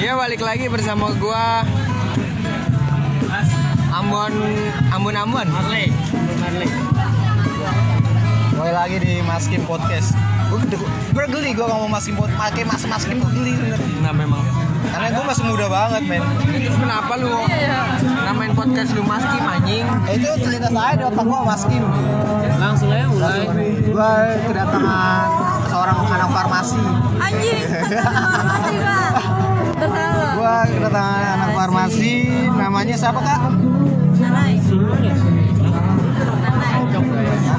Iya balik lagi bersama gua Ambon Ambon Ambon. Marley Marley Kembali lagi di Maskim Podcast. Gue gue geli gue ngomong Maskim Podcast, pakai mas Maskim geli bener. Nah memang. Karena gue masih muda banget men. Terus kenapa lu namain podcast lu Maskim anjing? Eh, itu terlintas aja di otak gue Maskim. langsung aja mulai Gue kedatangan seorang anak farmasi. Anjing. Bersalah. Gue kedatangan anak farmasi. Namanya siapa kak? Nanai. Nanai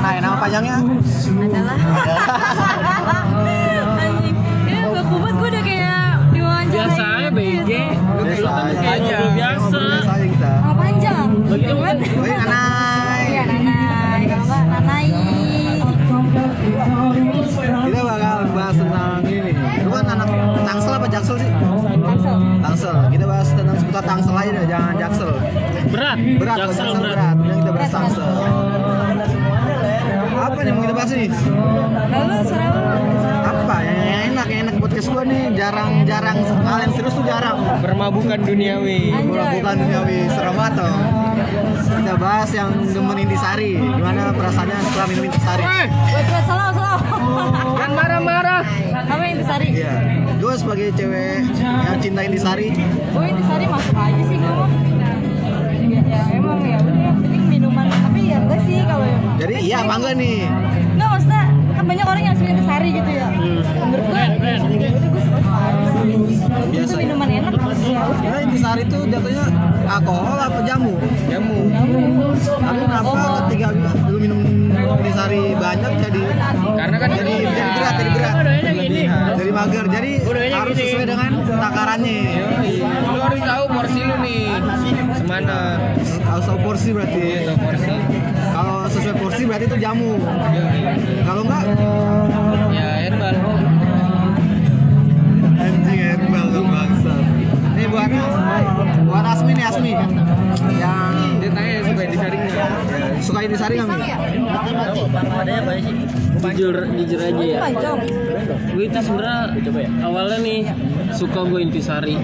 Nah, nama panjangnya? adalah Anjing. Ini gak kuat gue udah kayak diwawancara. biasa aja BG Biasa aja. kayak ngobrol biasa Biasa aja kita. Oh, panjang. Begitu kan? Seputar Tangsel aja deh, jangan Jaksel. berat Berat, Jaksel Tangsel berat berat. Kemudian kita bahas Tangsel. Apa nih mau kita bahas nih? Lalu lu? Apa yang yang enak, yang enak podcast gua nih jarang-jarang hal yang serius tuh jarang. Permabukan duniawi. Bola Anjay. bukan duniawi serem banget. Kita bahas yang demen intisari. Gimana perasaannya setelah minum intisari? Wait, wait, slow, slow. Kan marah-marah. Iya. Gue sebagai cewek yang cinta intisari, Gue disari masuk aja sih gue. Ya, ya emang ya udah yang penting minuman tapi ya enggak sih kalau yang jadi iya apa enggak nih? Nggak maksudnya kan banyak orang yang suka intisari gitu ya. Menurut gue, ya udah gue suka sih. Itu Biasa. minuman enak ya intisari itu jatuhnya alkohol apa jamu? Jamu. Tapi kenapa ketika lu minum intisari banyak jadi Karena kan jadi jadi berat, jadi berat, Udahnya gini jadi mager. Jadi Udahnya harus gini. sesuai dengan takarannya. Lu harus tahu porsi lu nih. Semana. Harus tahu porsi berarti. Porsi. Kalau sesuai porsi berarti itu jamu. Kalau enggak suka nggak adanya banyak sih jujur jujur aja ya gue itu sebenarnya awalnya nih suka gue intisari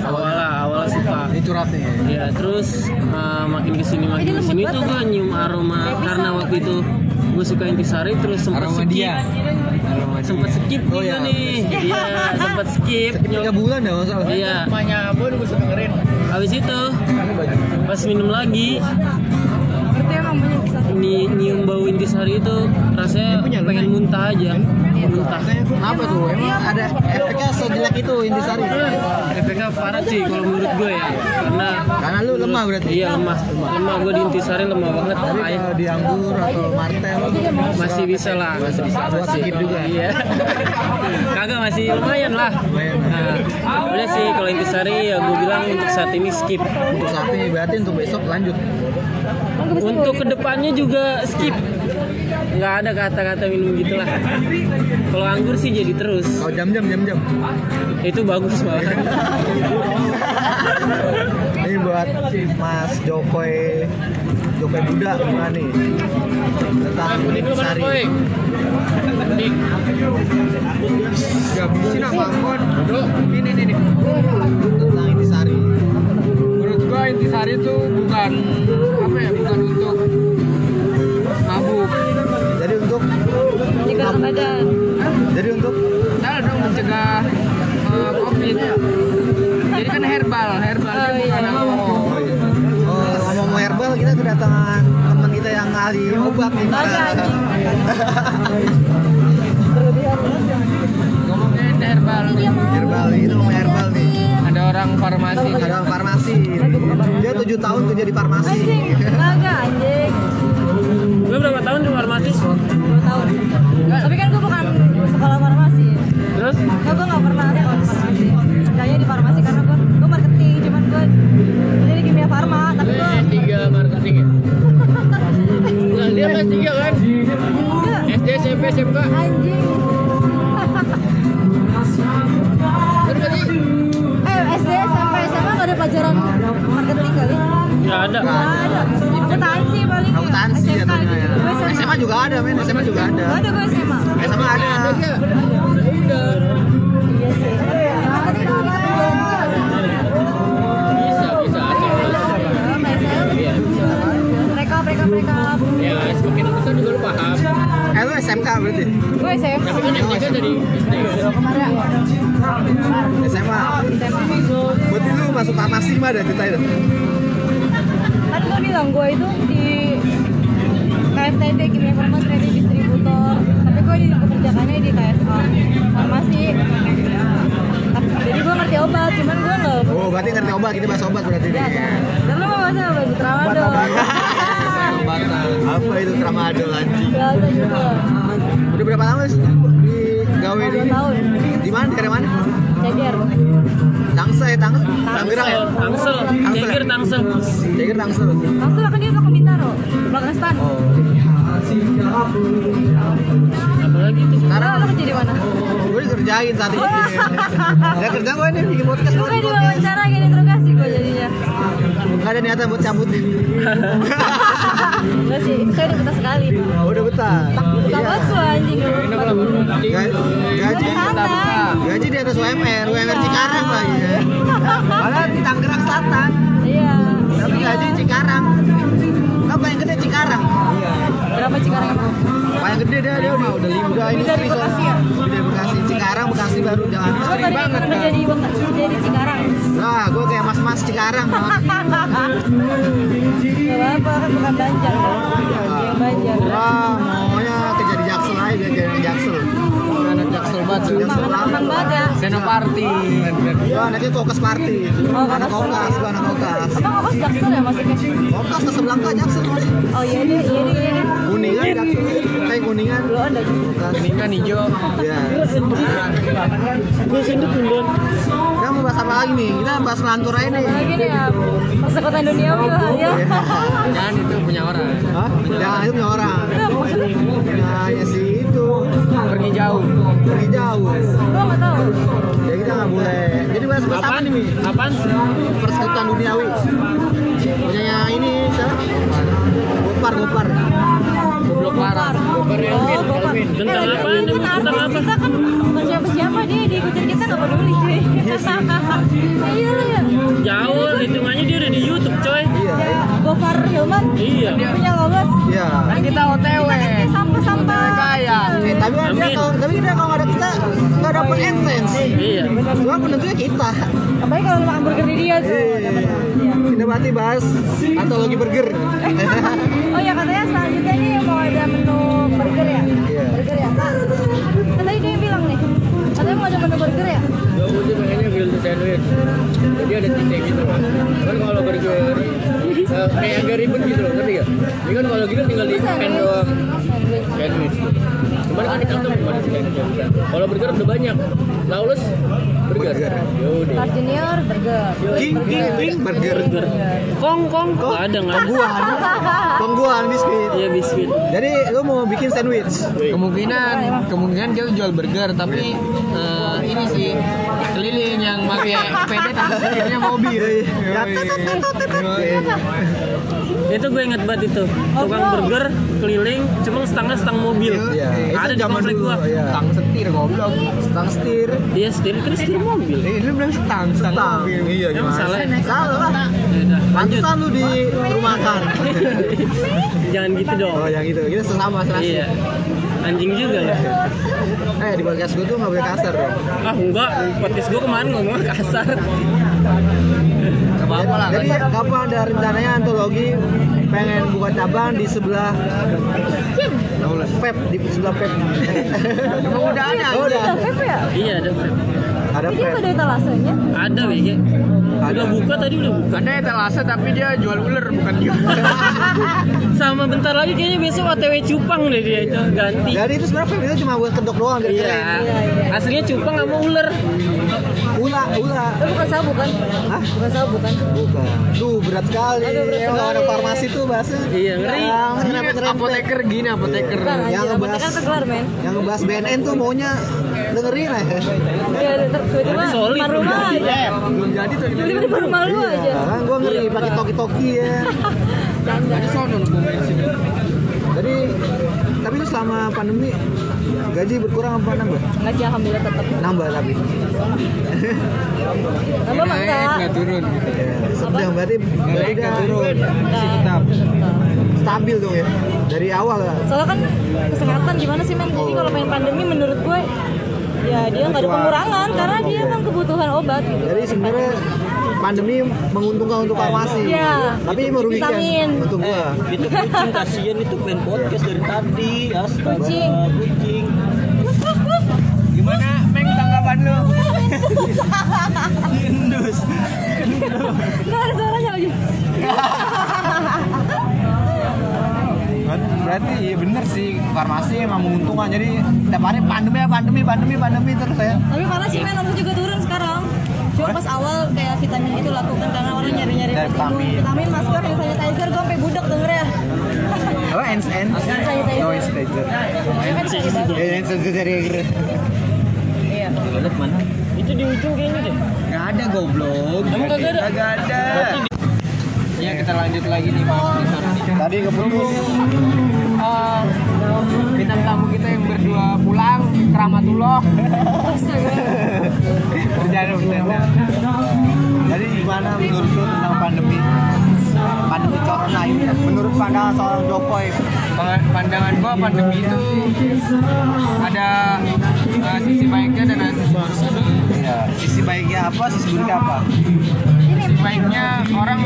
awalnya awalnya suka Ini curhat nih. ya terus uh, makin ke sini makin Ini ke sini tuh gue nyium aroma karena waktu itu gue suka intisari terus Aroma skip dia. Aroma dia. sempet skip Oh, iya. nih iya sempet skip Tiga bulan dah masalah. iya Ambon gue suka dengerin. habis itu pas minum lagi banyak disari. ni nyium bau intisari itu rasanya pengen muntah aja muntah Kenapa tuh? Emang ada efeknya sejelek itu intisari? efeknya parah sih kalau menurut gue ya karena Karena lu lemah berarti. iya lemah lemah gue di intisari lemah banget Tapi kalau di anggur atau martel masih bisa lah masih bisa Buat skip juga. iya kagak masih lumayan lah Lumayan. nah udah sih kalau intisari ya gue bilang untuk saat ini skip untuk saat ini berarti untuk besok lanjut. Untuk ke depannya juga skip nggak ada kata-kata minum gitulah kalau anggur sih jadi terus Kalau jam-jam jam-jam. itu bagus malah Ini buat Mas Jokoy Jokoy Buddha gimana nih? Tentang intisari. Gak bisa. Dok, ini nih nih. Tentang gua intisari itu bukan apa ya, bukan untuk mabuk. Jadi untuk Jaga badan. jadi untuk Salah dong mencegah eh, covid. Jadi kan herbal, herbal Oh, itu iya. bukan alkohol. Oh iya. Oh, ngomong herbal kita kedatangan teman kita yang ahli obat nih. Ngomongin herbal herbal ini ngomong herbal nih. Ada orang farmasi. Ada farmasi. Dia tujuh tahun kerja di farmasi. Anjing. Kagak anjing. gue berapa tahun di farmasi Dua tahun. Tapi kan gue bukan sekolah farmasi. terus Enggak, gue gak pernah sekolah farmasi. Kerjanya di farmasi karena gue gue marketing, cuman gue jadi kimia farma, tapi gue tiga marketing ya. Nah, dia kelas tiga kan? enggak SD, SMP, SMK. anjing. ada. Gak ada. Akuntansi paling. Akuntansi ya. SMA. Juga ada, men. SMA juga ada. Ada gue SMA. SMA ada. Ada. Juga berarti gue SMA berarti lu masuk farmasi mah ada cerita itu Bilang gue itu di KFTD Kimia Farma Trading Distributor. Tapi gue di pekerjaannya di KSA farmasi. Jadi gue ngerti obat, cuman gue nggak Oh, berarti ngerti obat, kita bahas obat berarti Ya, kan. Dan lu mau bahas apa? Tramadol. Apa itu tramadol anjing? Biasa gitu. Udah berapa lama sih di gawe di tahun. Di mana? Di mana? Ceger. Tangsel ya, Tangsel? Tangerang ya? Tangsel, Ceger Tangsel. Ceger Tangsel. Langsung akan dia ke Bintaro. Belakang Oh. Apalagi tuh. Sekarang Lo kerja di mana? gue dikerjain saat ini. Ya kerja gue ini bikin podcast. Gue di wawancara gini jadinya. Gak ada niatan buat cabut. Enggak sih, saya udah betah sekali. Oh, udah betah. Betah banget gue anjing. Ga- Gaji Santai. gaji di atas UMR, UMR Cikarang lagi ya. Padahal di Tangerang Selatan, Iya. tapi gaji Cikarang. Kan paling gede Cikarang. Berapa Cikarang emang? Paling gede dia dia udah udah lima udah Udah di Bekasi ya? Udah Bekasi Cikarang Bekasi baru jangan. Gue tadi banget, kerja Kak. di Bekasi, kerja di Cikarang. Nah, gue kayak mas-mas Cikarang. Mas. Gak apa-apa kan bukan Banjar Emang anak banget ya. senoparty Gua anaknya kokes party. Oh, anak kokas, gua anak kokas. Emang apa Jaksel ya maksudnya? Kokas ke sebelah Jaksel mas. Oh iya deh, iya deh, iya deh. Kuningan Jaksel. Kayak kuningan. Kuningan hijau Ya. Gue sendiri pundon. Kita mau bahas apa lagi nih? Kita bahas lantur aja nih. Lagi nih ya, persekutuan dunia ya. jangan itu punya orang Hah? Jangan itu punya orang. Nah, ya sih. Pergi jauh Pergi jauh. Gue nggak tahu. Ya kita nggak boleh. Jadi bahas bahas apa Apaan? nih, Mi? Apaan? Persekutuan duniawi. Punyanya ini siapa? Gopar, Gopar. goblok parah Oh, Gopar. Tentang Eh, apa? dia kan Tentang apa? kita kan bukan siapa-siapa dia diikutin kita nggak peduli cuy. Iya lah ya. Jauh, hitungannya Gofar Hilman Iya. punya logos. Iya. kan kita otw Kita kan sampah-sampah. kaya Eh, tapi kan dia kalau tapi dia kalau ada kita nggak dapat adsense. Iya. Cuma penentunya kita. Apalagi kalau makan burger di dia tuh. Iya. dapat. Iya. Kita berarti bahas antologi burger. Oh ya katanya selanjutnya ini mau ada menu burger ya? Iya. Burger ya? Kan tadi dia bilang nih, katanya mau ada menu burger ya? Gak udah pengennya to sandwich Jadi ada titik gitu Kan kalau burger Kayak agak ribet gitu loh, ngerti gak? Ini kan kalau gitu tinggal di pan doang Sandwich. Sandwich Cuman kan di kantong cuma di sandwich Kalau burger udah banyak Lawless burger Yaudah Carl Junior burger. King King King burger. Kong kong. Nggak ada nggak ada. Pengguan. Biskuit. Iya biskuit. Jadi lu mau bikin sandwich. Kemungkinan Kemungkinan dia jual burger Tapi eh, ini sih Keliling pakai sepeda tapi setirnya mobil Ya, Itu gue inget banget itu. Tukang burger keliling, cuma setengah setengah mobil. Iya, itu Ada di zaman komplek dulu, gua. iya. Tang setir goblok Stang setir. Dia setir kan setir mobil. Eh, lu bilang setang, setang mobil. Iya, gimana? salah? Salah lah. Ya lanjut. Lu di rumahkan. Jangan gitu dong. Oh, yang itu. Kita sesama serasi. Iya. Anjing juga ya. Eh, di podcast gue tuh nggak boleh kasar dong. Ah enggak, podcast gue kemarin ngomong kasar. Gak apa-apa lah Jadi kapan ada rencananya antologi pengen buka cabang di sebelah Pep di sebelah Pep. Emang udah ada Oh, udah. Udah vape ya? Iya ada. Ada Tapi dia Pep. nggak ada etalasenya. Ada BG. Udah buka tadi udah buka. Ada etalase tapi dia jual ular bukan jual Sama bentar lagi kayaknya besok OTW cupang deh dia itu ganti. Jadi itu sebenarnya itu cuma buat kedok doang biar Iya. keren. Aslinya cupang sama ular. Ula, ula. Itu bukan sabu kan? Hah? Bukan sabu bukan? Bukan. Duh, berat sekali. Aduh, berat Emang sekali. orang farmasi tuh bahasnya. Iya, ngeri. Yang apoteker gini apoteker Yang ngebahas- apoteker kelar men. Yang ngebahas BNN tuh maunya dengerin lah. Iya, tiba-tiba depan rumah aja. belum jadi tuh Tiba-tiba depan rumah lu aja. Iya, kan gua ngeri pakai toki-toki ya. Jadi sono lu Jadi tapi lu selama pandemi gaji berkurang apa nambah? Sih, alhamdulillah tetap. Nambah tapi. Nambah mangga. Naik nggak turun gitu Ya, sedang berarti berarti Naik dia nggak turun Masih tetap stabil dong ya dari awal ya. soalnya kan kesehatan gimana sih men jadi kalau main pandemi menurut gue ya dia nggak ada pengurangan karena dia emang kebutuhan obat gitu Jadi sebenarnya pandemi menguntungkan untuk farmasi. Iya. Tapi merugikan Vitamin. untuk gua. Itu kucing kasihan itu main podcast dari tadi. Astaga, Kucing. kucing. Gimana Meng tanggapan lu? Indus. nggak ada suaranya lagi Berarti iya bener sih farmasi emang menguntungkan. Jadi tiap hari pandemi ya pandemi pandemi pandemi terus ya. tapi parah sih men omset juga turun sekarang cuma pas awal kayak vitamin itu lakukan karena orang pas itu. vitamin. vitamin masker hand sanitizer gue sampai budak denger ya Apa hand sanitizer Oh, hand sanitizer. Dia kan hand sanitizer. iya Toilet mana? Itu di ujung kayaknya deh. Nggak ada goblok. Ada? Kagak ada. Ya kita lanjut lagi nih sorry nih. Tadi keputus. Eh, bintang tamu kita yang berdua pulang ke Rahmatullah. Bercanda bercanda. Jadi gimana menurut lu tentang pandemi? Pandemi corona ini menurut pandangan seorang Jokowi Pandangan gua pandemi itu ada eh, sisi baiknya dan ada sisi buruknya. ya, sisi baiknya apa, sisi buruknya apa? Baiknya orang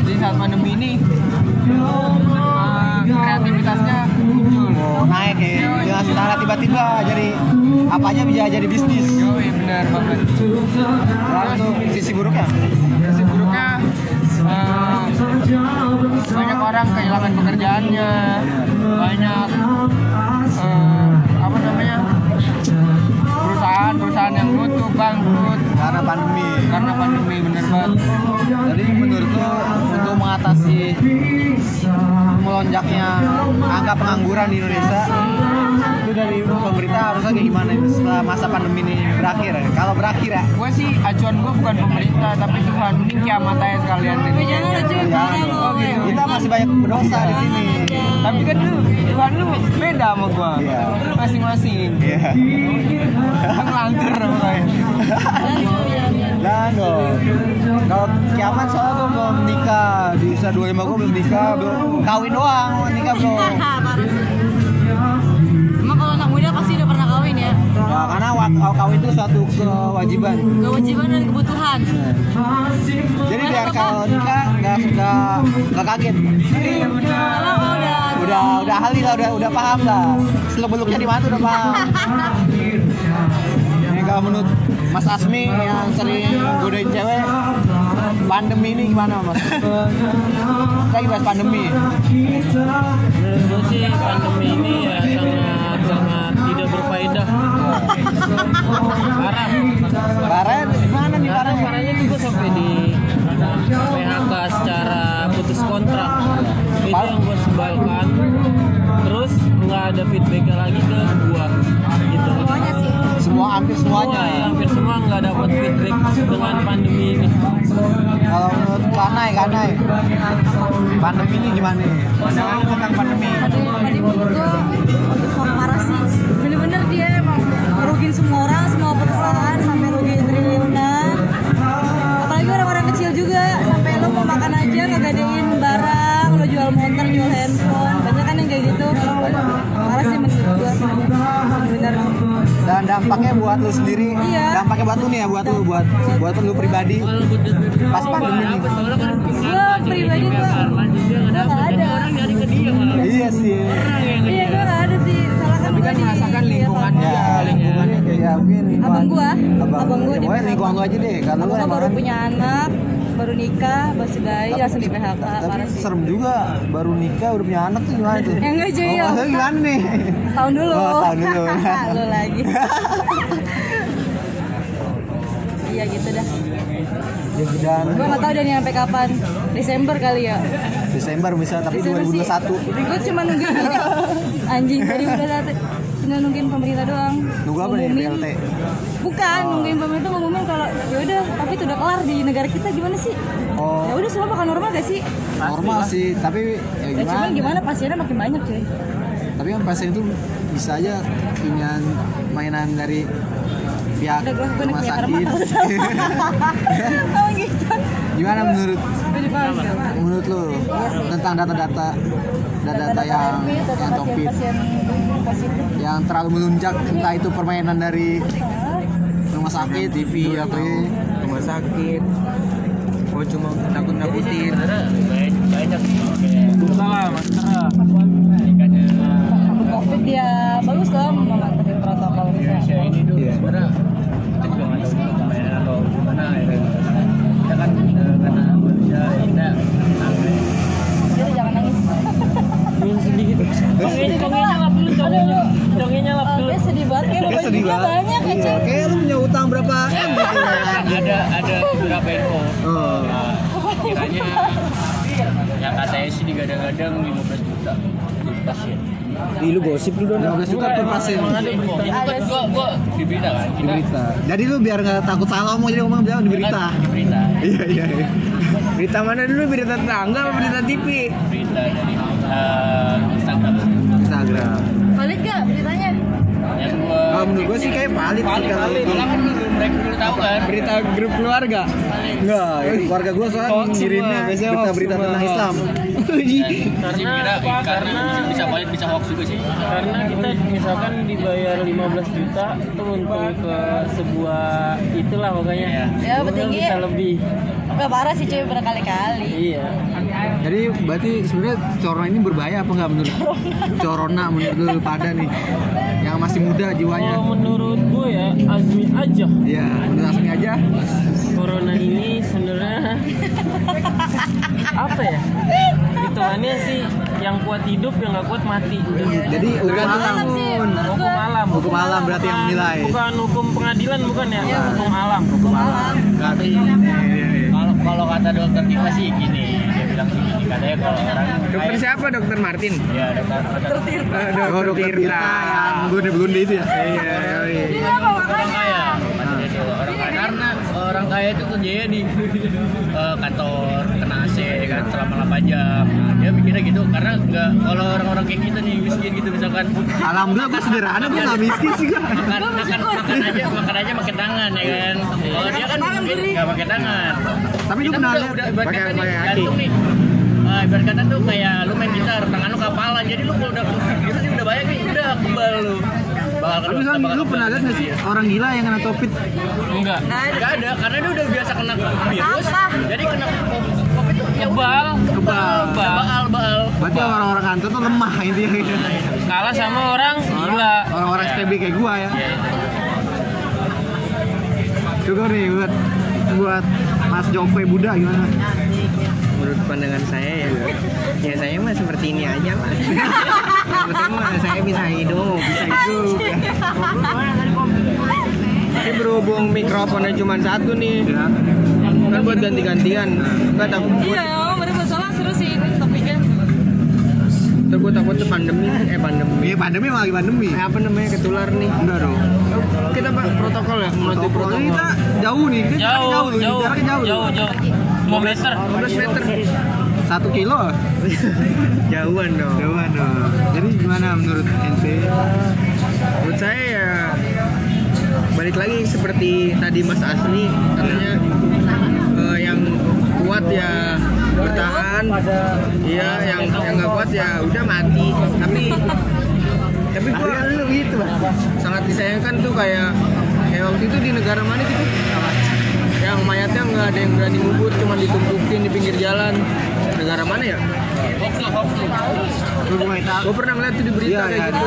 di saat pandemi ini eh, kreativitasnya muncul. Naik ya, secara tiba-tiba jadi apa aja bisa jadi bisnis. Yoi benar banget. Lalu sisi buruknya? Sisi buruknya eh, banyak orang kehilangan pekerjaannya, banyak namanya perusahaan-perusahaan yang tutup bangkrut Karena pandemi. karena pandemi bener banget. Jadi menurut lu untuk mengatasi melonjaknya angka pengangguran di Indonesia itu dari pemerintah harusnya kayak gimana ini setelah masa pandemi ini berakhir? Kalau berakhir ya, Gue sih acuan gue bukan pemerintah tapi Tuhan mending kiamat aja sekalian. Tapi jangan ya, parah loh kita masih banyak berdosa di sini. Tapi kan lu Tuhan lu beda sama gue. Iya. Masing-masing. Iya. Ngelantur pokoknya. Dan dong. Kalau kiamat soalnya gue belum nikah di usia 25 gue belum nikah, belum kawin doang, nikah belum. Ya, karena kawin itu suatu kewajiban. kewajiban dan kebutuhan Jadi biar kalau nikah nggak nggak nggak kaget. kalau kalau udah Udah udah ahli lah, udah udah paham lah. Seluk beluknya di mana udah paham. Ini kalau menurut Mas Asmi yang sering godain cewek, pandemi ini gimana Mas? Lagi bahas pandemi. Menurut gue sih pandemi ini ya dampaknya buat lu sendiri, Iya. dampaknya buat lu nih ya, buat lu, buat buat lu pribadi. Pas pandemi nih. Kan gue pribadi gue gue gak ada orang nyari ke dia malah. Iya sih. iya gue gak ada sih salah kan Tapi kan gue merasakan di- lingkungan Ya, lingkungannya kayak mungkin lingkungan. Abang gua, abang, abang gua ya, di lingkungan lu aja deh. Lu Abang emang baru kan- punya anak, baru nikah, baru bayi, langsung di PHK, tapi parah sih. serem juga baru nikah udah punya anak tuh gimana tuh? Ya enggak, Joy, Oh, ya. gimana nih? Tahun dulu. Oh, tahun dulu. Lu lagi. Iya gitu dah. Dan Gua nggak tahu nih sampai kapan. Desember kali ya. Desember bisa tapi Desember sih. 2021. Gue cuma nungguin ini. Anjing 2021. Cuma nungguin pemerintah doang. Nunggu apa nih. PLT? Bukan, nungguin pemerintah ngumumin kalau ya udah, tapi itu udah kelar di negara kita gimana sih? Ya Oh, udah semua bakal normal gak sih? normal sih, tapi ya Ya gimana? cuman gimana pasiennya makin banyak cuy. Tapi kan pasien itu bisa aja punya mainan dari pihak Udah rumah sakit. Oh gitu. Gimana menurut? Menurut lu tentang data-data data-data yang yang topik yang terlalu melunjak entah itu permainan dari rumah sakit TV atau rumah sakit. Oh cuma takut nakutin banyak banyak kayak salah maskara ikannya Untuk covid ya bagus dong mematuhi protokol Indonesia kesehatan. ini tuh Iya. sebenarnya kita juga nggak tahu juga permainan atau gimana ya kan kita kan eh, karena manusia kita sampai Jadi jangan nangis. Min sedikit congenya congenya lap dulu congenya congenya lap Oh, dulu dia sedih banget kayak Kayak sedih bajunya banget. banyak ya Cek. kayak lu punya utang berapa m gitu kan ada ada beberapa info oh. Nah, kiranya yang katanya sih digadang-gadang 15 juta untuk pasien Ih, lu gosip lu dong 15 juta per pasien ada kan gua gua di berita kan di kita berita. Jadi lu biar nggak takut salah ngomong jadi ngomong bilang di berita. Di berita iya iya iya. Berita mana dulu? Berita tetangga apa berita TV berita dari eh, Instagram. Instagram Valid gak beritanya? yang gua kalau menurut gue sih kayak valid sih kalau itu. Malah kan mereka dulu tahu kan? Berita grup keluarga? Enggak ya, keluarga gue soalnya Hoax ngirimnya berita-berita semua. tentang Islam. Karena karena karena- bisa valid bisa hoax juga sih. Karena kita misalkan dibayar 15 juta itu untung ke sebuah itulah pokoknya. Iya. Ya, Untung bertinggi. bisa lebih. Gak parah sih cuy berkali-kali. iya jadi berarti sebenarnya corona ini berbahaya apa enggak menurut corona menurut lu pada nih yang masih muda jiwanya kalau menurut gue ya Azmi aja Iya, menurut Asmi aja. corona ini sebenarnya apa ya hitungannya sih yang kuat hidup yang nggak kuat mati Jadi hukum alam. Hukum alam Hukum alam berarti yang menilai. bukan hukum pengadilan bukan ya hukum alam Hukum alam. Berarti iya, iya, iya. kalau kalau kata dokter Tika sih gini bilang sih gini katanya kalau orang dokter siapa dokter Martin? Ya dokter dokter Oh, dokter Tirta. Yang gunde-gunde itu ya? iya iya Iya, apa orang makanya? kaya katanya orang kaya karena orang kaya itu kerjanya di eh, kantor kan selama 8 jam. Nah, dia mikirnya gitu karena nggak kalau orang-orang kayak kita nih miskin gitu misalkan. Alhamdulillah gue sederhana, gue gak miskin sih gue. makan makan makan aja makan aja pakai tangan ya kan? Kalau dia kan mungkin nggak pakai tangan. Tapi lu udah, udah pakai- kata nih pakai kaki. gantung nih. Ah, ibarat kata tuh kayak lu main gitar tangan lu kapalan jadi lu kalau udah gitu sih udah banyak nih udah kebal lu. Bakal Tapi kan lu pernah lihat gak sih orang gila yang kena covid? enggak. Nggak ada, karena dia udah biasa kena virus. Jadi kena kebal Kebal. baal baal. Berarti orang-orang kantor tuh lemah intinya. kalah sama orang gila Orang-orang STB kayak gua ya. Juga nih buat buat Mas Jokwe Buddha gimana? menurut pandangan saya ya ya saya mah seperti ini aja lah penting mah saya bisa hidup bisa hidup ya. Tapi berhubung mikrofonnya cuma satu nih Ya. Kan buat ganti-gantian nggak takut buat Iya, mereka masalah seru sih ini topiknya. ntar gue takut tuh pandemi eh pandemi Iya pandemi emang lagi pandemi. Eh, apa namanya ketular nih Enggak dong. kita pak protokol ya Protokol protokol kita jauh nih, kita jaraknya jauh jauh, jauh jaraknya jauh. jauh loh. jauh 5 meter 15 meter Satu kilo. jauhan dong Jauhan dong. Jadi gimana menurut ente? menurut saya ya balik lagi seperti tadi Mas Asmi katanya kuat ya bertahan. Iya yang yang nggak kuat ya udah mati. Tapi tapi gua lu gitu, sangat disayangkan tuh kayak kayak waktu itu di negara mana gitu? Yang mayatnya nggak ada yang berani ngubur cuma ditumpukin di pinggir jalan. Negara mana ya? Gue pernah ngeliat tuh di berita Iya, kayak iya, gitu.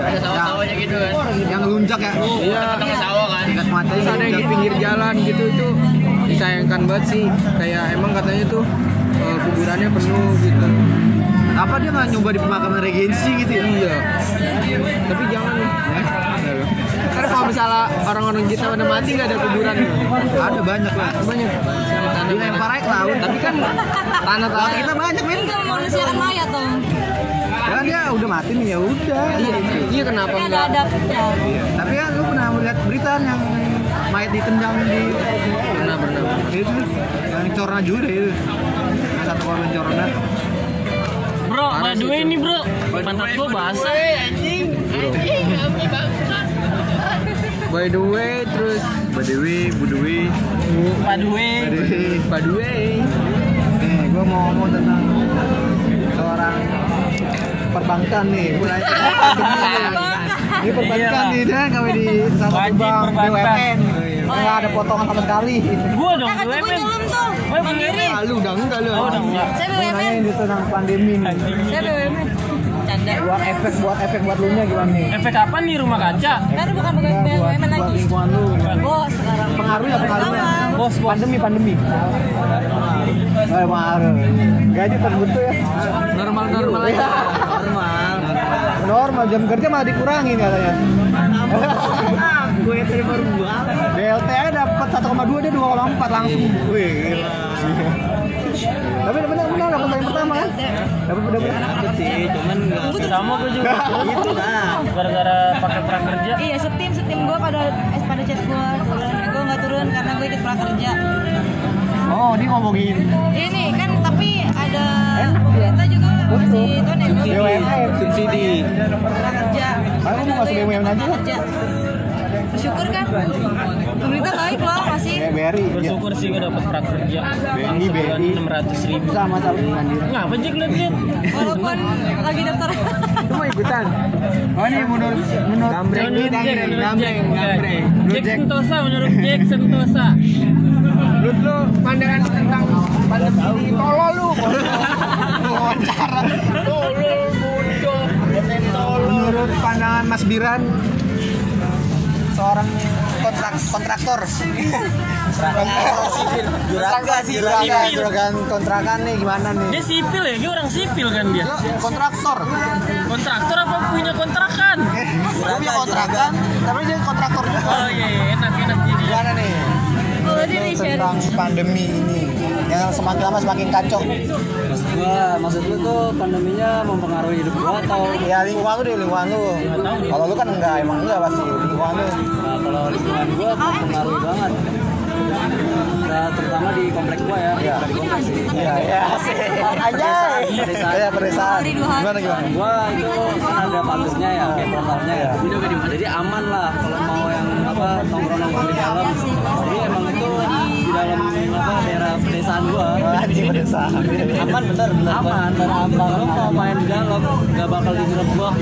Ada sawah-sawahnya gitu kan. Yang lunjak ya? iya. Tengah sawah kan. Matanya ada yang di pinggir jalan gitu itu disayangkan banget sih kayak emang katanya tuh eh, kuburannya penuh gitu Apa dia nggak nyoba di pemakaman regensi gitu ya? iya tapi jangan karena kalau misalnya orang-orang kita udah mati nggak ada kuburan Ada banyak lah. banyak Dilempar aja ke laut. tapi kan tanah tanah kita banyak men. Itu manusia kan mayat dong. Ya kan dia udah mati nih ya udah. iya, iya kenapa Tapi ada enggak adabnya. Tapi kan lu pernah melihat berita yang mayat ditendang di pernah pernah itu yang corona juga itu. Satu korban corona. bro by the way nih bro pantat gua basah anjing. Anjing, kami bangsa. by the way terus Badewi, Budewi, Padue. Padue. Nih, gue mau ngomong tentang seorang perbankan nih. Nih. Ini perbankan nih, dia kami di Wajib bank perbankan. BUMN. Nggak ada potongan sama sekali. Gua dong gue nyelem tuh. Oh, Mandiri. Ah, lu udah enggak lu. Oh, udah enggak. Saya Gue nanya BUMN. ini tentang pandemi nih. Saya BUMN. Canda. Buat efek, buat efek buat lu nya gimana nih? Efek apa nih rumah kaca? Kan bukan bukan Enggak, buat, BUMN buat lagi. lingkungan lu. Bos sekarang. Pengaruhnya, pengaruhnya. Sama. Bos, bos. Pandemi, pandemi. Eh, pengaruh. Gaji terbentuk ya. Normal normal aja. Normal. Normal jam kerja malah dikurangin katanya. Gue tadi baru aja dapat 1,2 dia 2,4 langsung. Wih, gila. Tapi benar benar dapat yang pertama kan? Dapat benar benar. sih, cuman enggak Sama gue juga. gitu lah. Gara-gara pakai prakerja. Iya, setim setim gue pada eh, pada chat gue. Gue nggak turun karena gue ikut prakerja. Oh, dia ngomongin Ini kan tapi ada pemerintah juga masih itu nih BUMN. Subsidi. prakerja. Ayo, mau masuk BUMN aja. Bersyukur kan? Pemerintah baik loh masih. BRI. Ya. Bersyukur sih gue dapet prakerja. BNI, BNI. enam ratus ribu. Sama sama dengan dia. Ngapa sih liat-liat? Walaupun lagi daftar. Lu mau ikutan? Oh, ini menurut menurut Gambreng, Jack, gambreng, Menurut gambreng, Jack, gambreng. Jack. Sentosa, menurut Jack Sentosa. Menurut lu pandangan tentang pandemi ini tolol lu. wawancara. Menurut pandangan Mas Biran seorang kontrak kontraktor. Juragan sih juragan. Juragan. Kontrakan nih gimana nih? Dia sipil ya, dia orang sipil kan dia. kontraktor. Kontraktor apa punya kontrakan? dia punya kontrakan tapi dia kontraktor juga. Oh iya, iya, enak enak jadi. gimana nih tentang pandemi ini. Yang semakin lama semakin kacau. Maksud gua, maksud lu tuh pandeminya mempengaruhi hidup gua atau? Ya lingkungan lu deh lingkungan lu. Kalau lu kan enggak emang enggak pasti lingkungan lu. Nah, kalau lingkungan gua mempengaruhi banget. Nah, terutama di komplek gua ya, Iya. di komplek sih. ya ya aja Pedesaan. ya pedesaan gimana gimana? Gua itu ada pagernya ya, kayak portalnya ya. Jadi aman lah kalau mau yang apa nongkrong-nongkrong di dalam. Jadi emang itu di dalam apa daerah pedesaan gua. anjing pedesaan Aman bener, bener. Aman, aman. Lu mau main di dalam nggak bakal digerebek.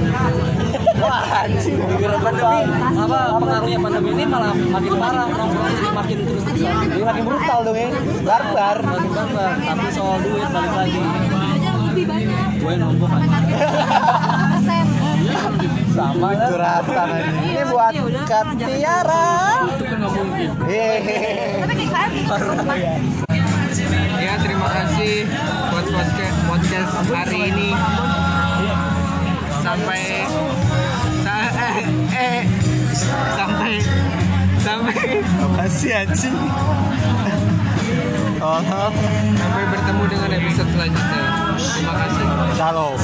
wah anjing Digerebek tapi apa pengaruhnya pandemi ini malah makin parah nongkrong jadi makin terus. Ini makin brutal dong ya barbar Makin barbar. Tapi soal duit balik lagi. Gue nombok. sama curhatan aja ini buat Kak Tiara hehehe Tapi kayak kalian Ya terima kasih buat podcast podcast hari ini. Sampai sa- eh, eh sampai sampai makasih anjing oh sampai bertemu dengan episode selanjutnya. Terima kasih. shalom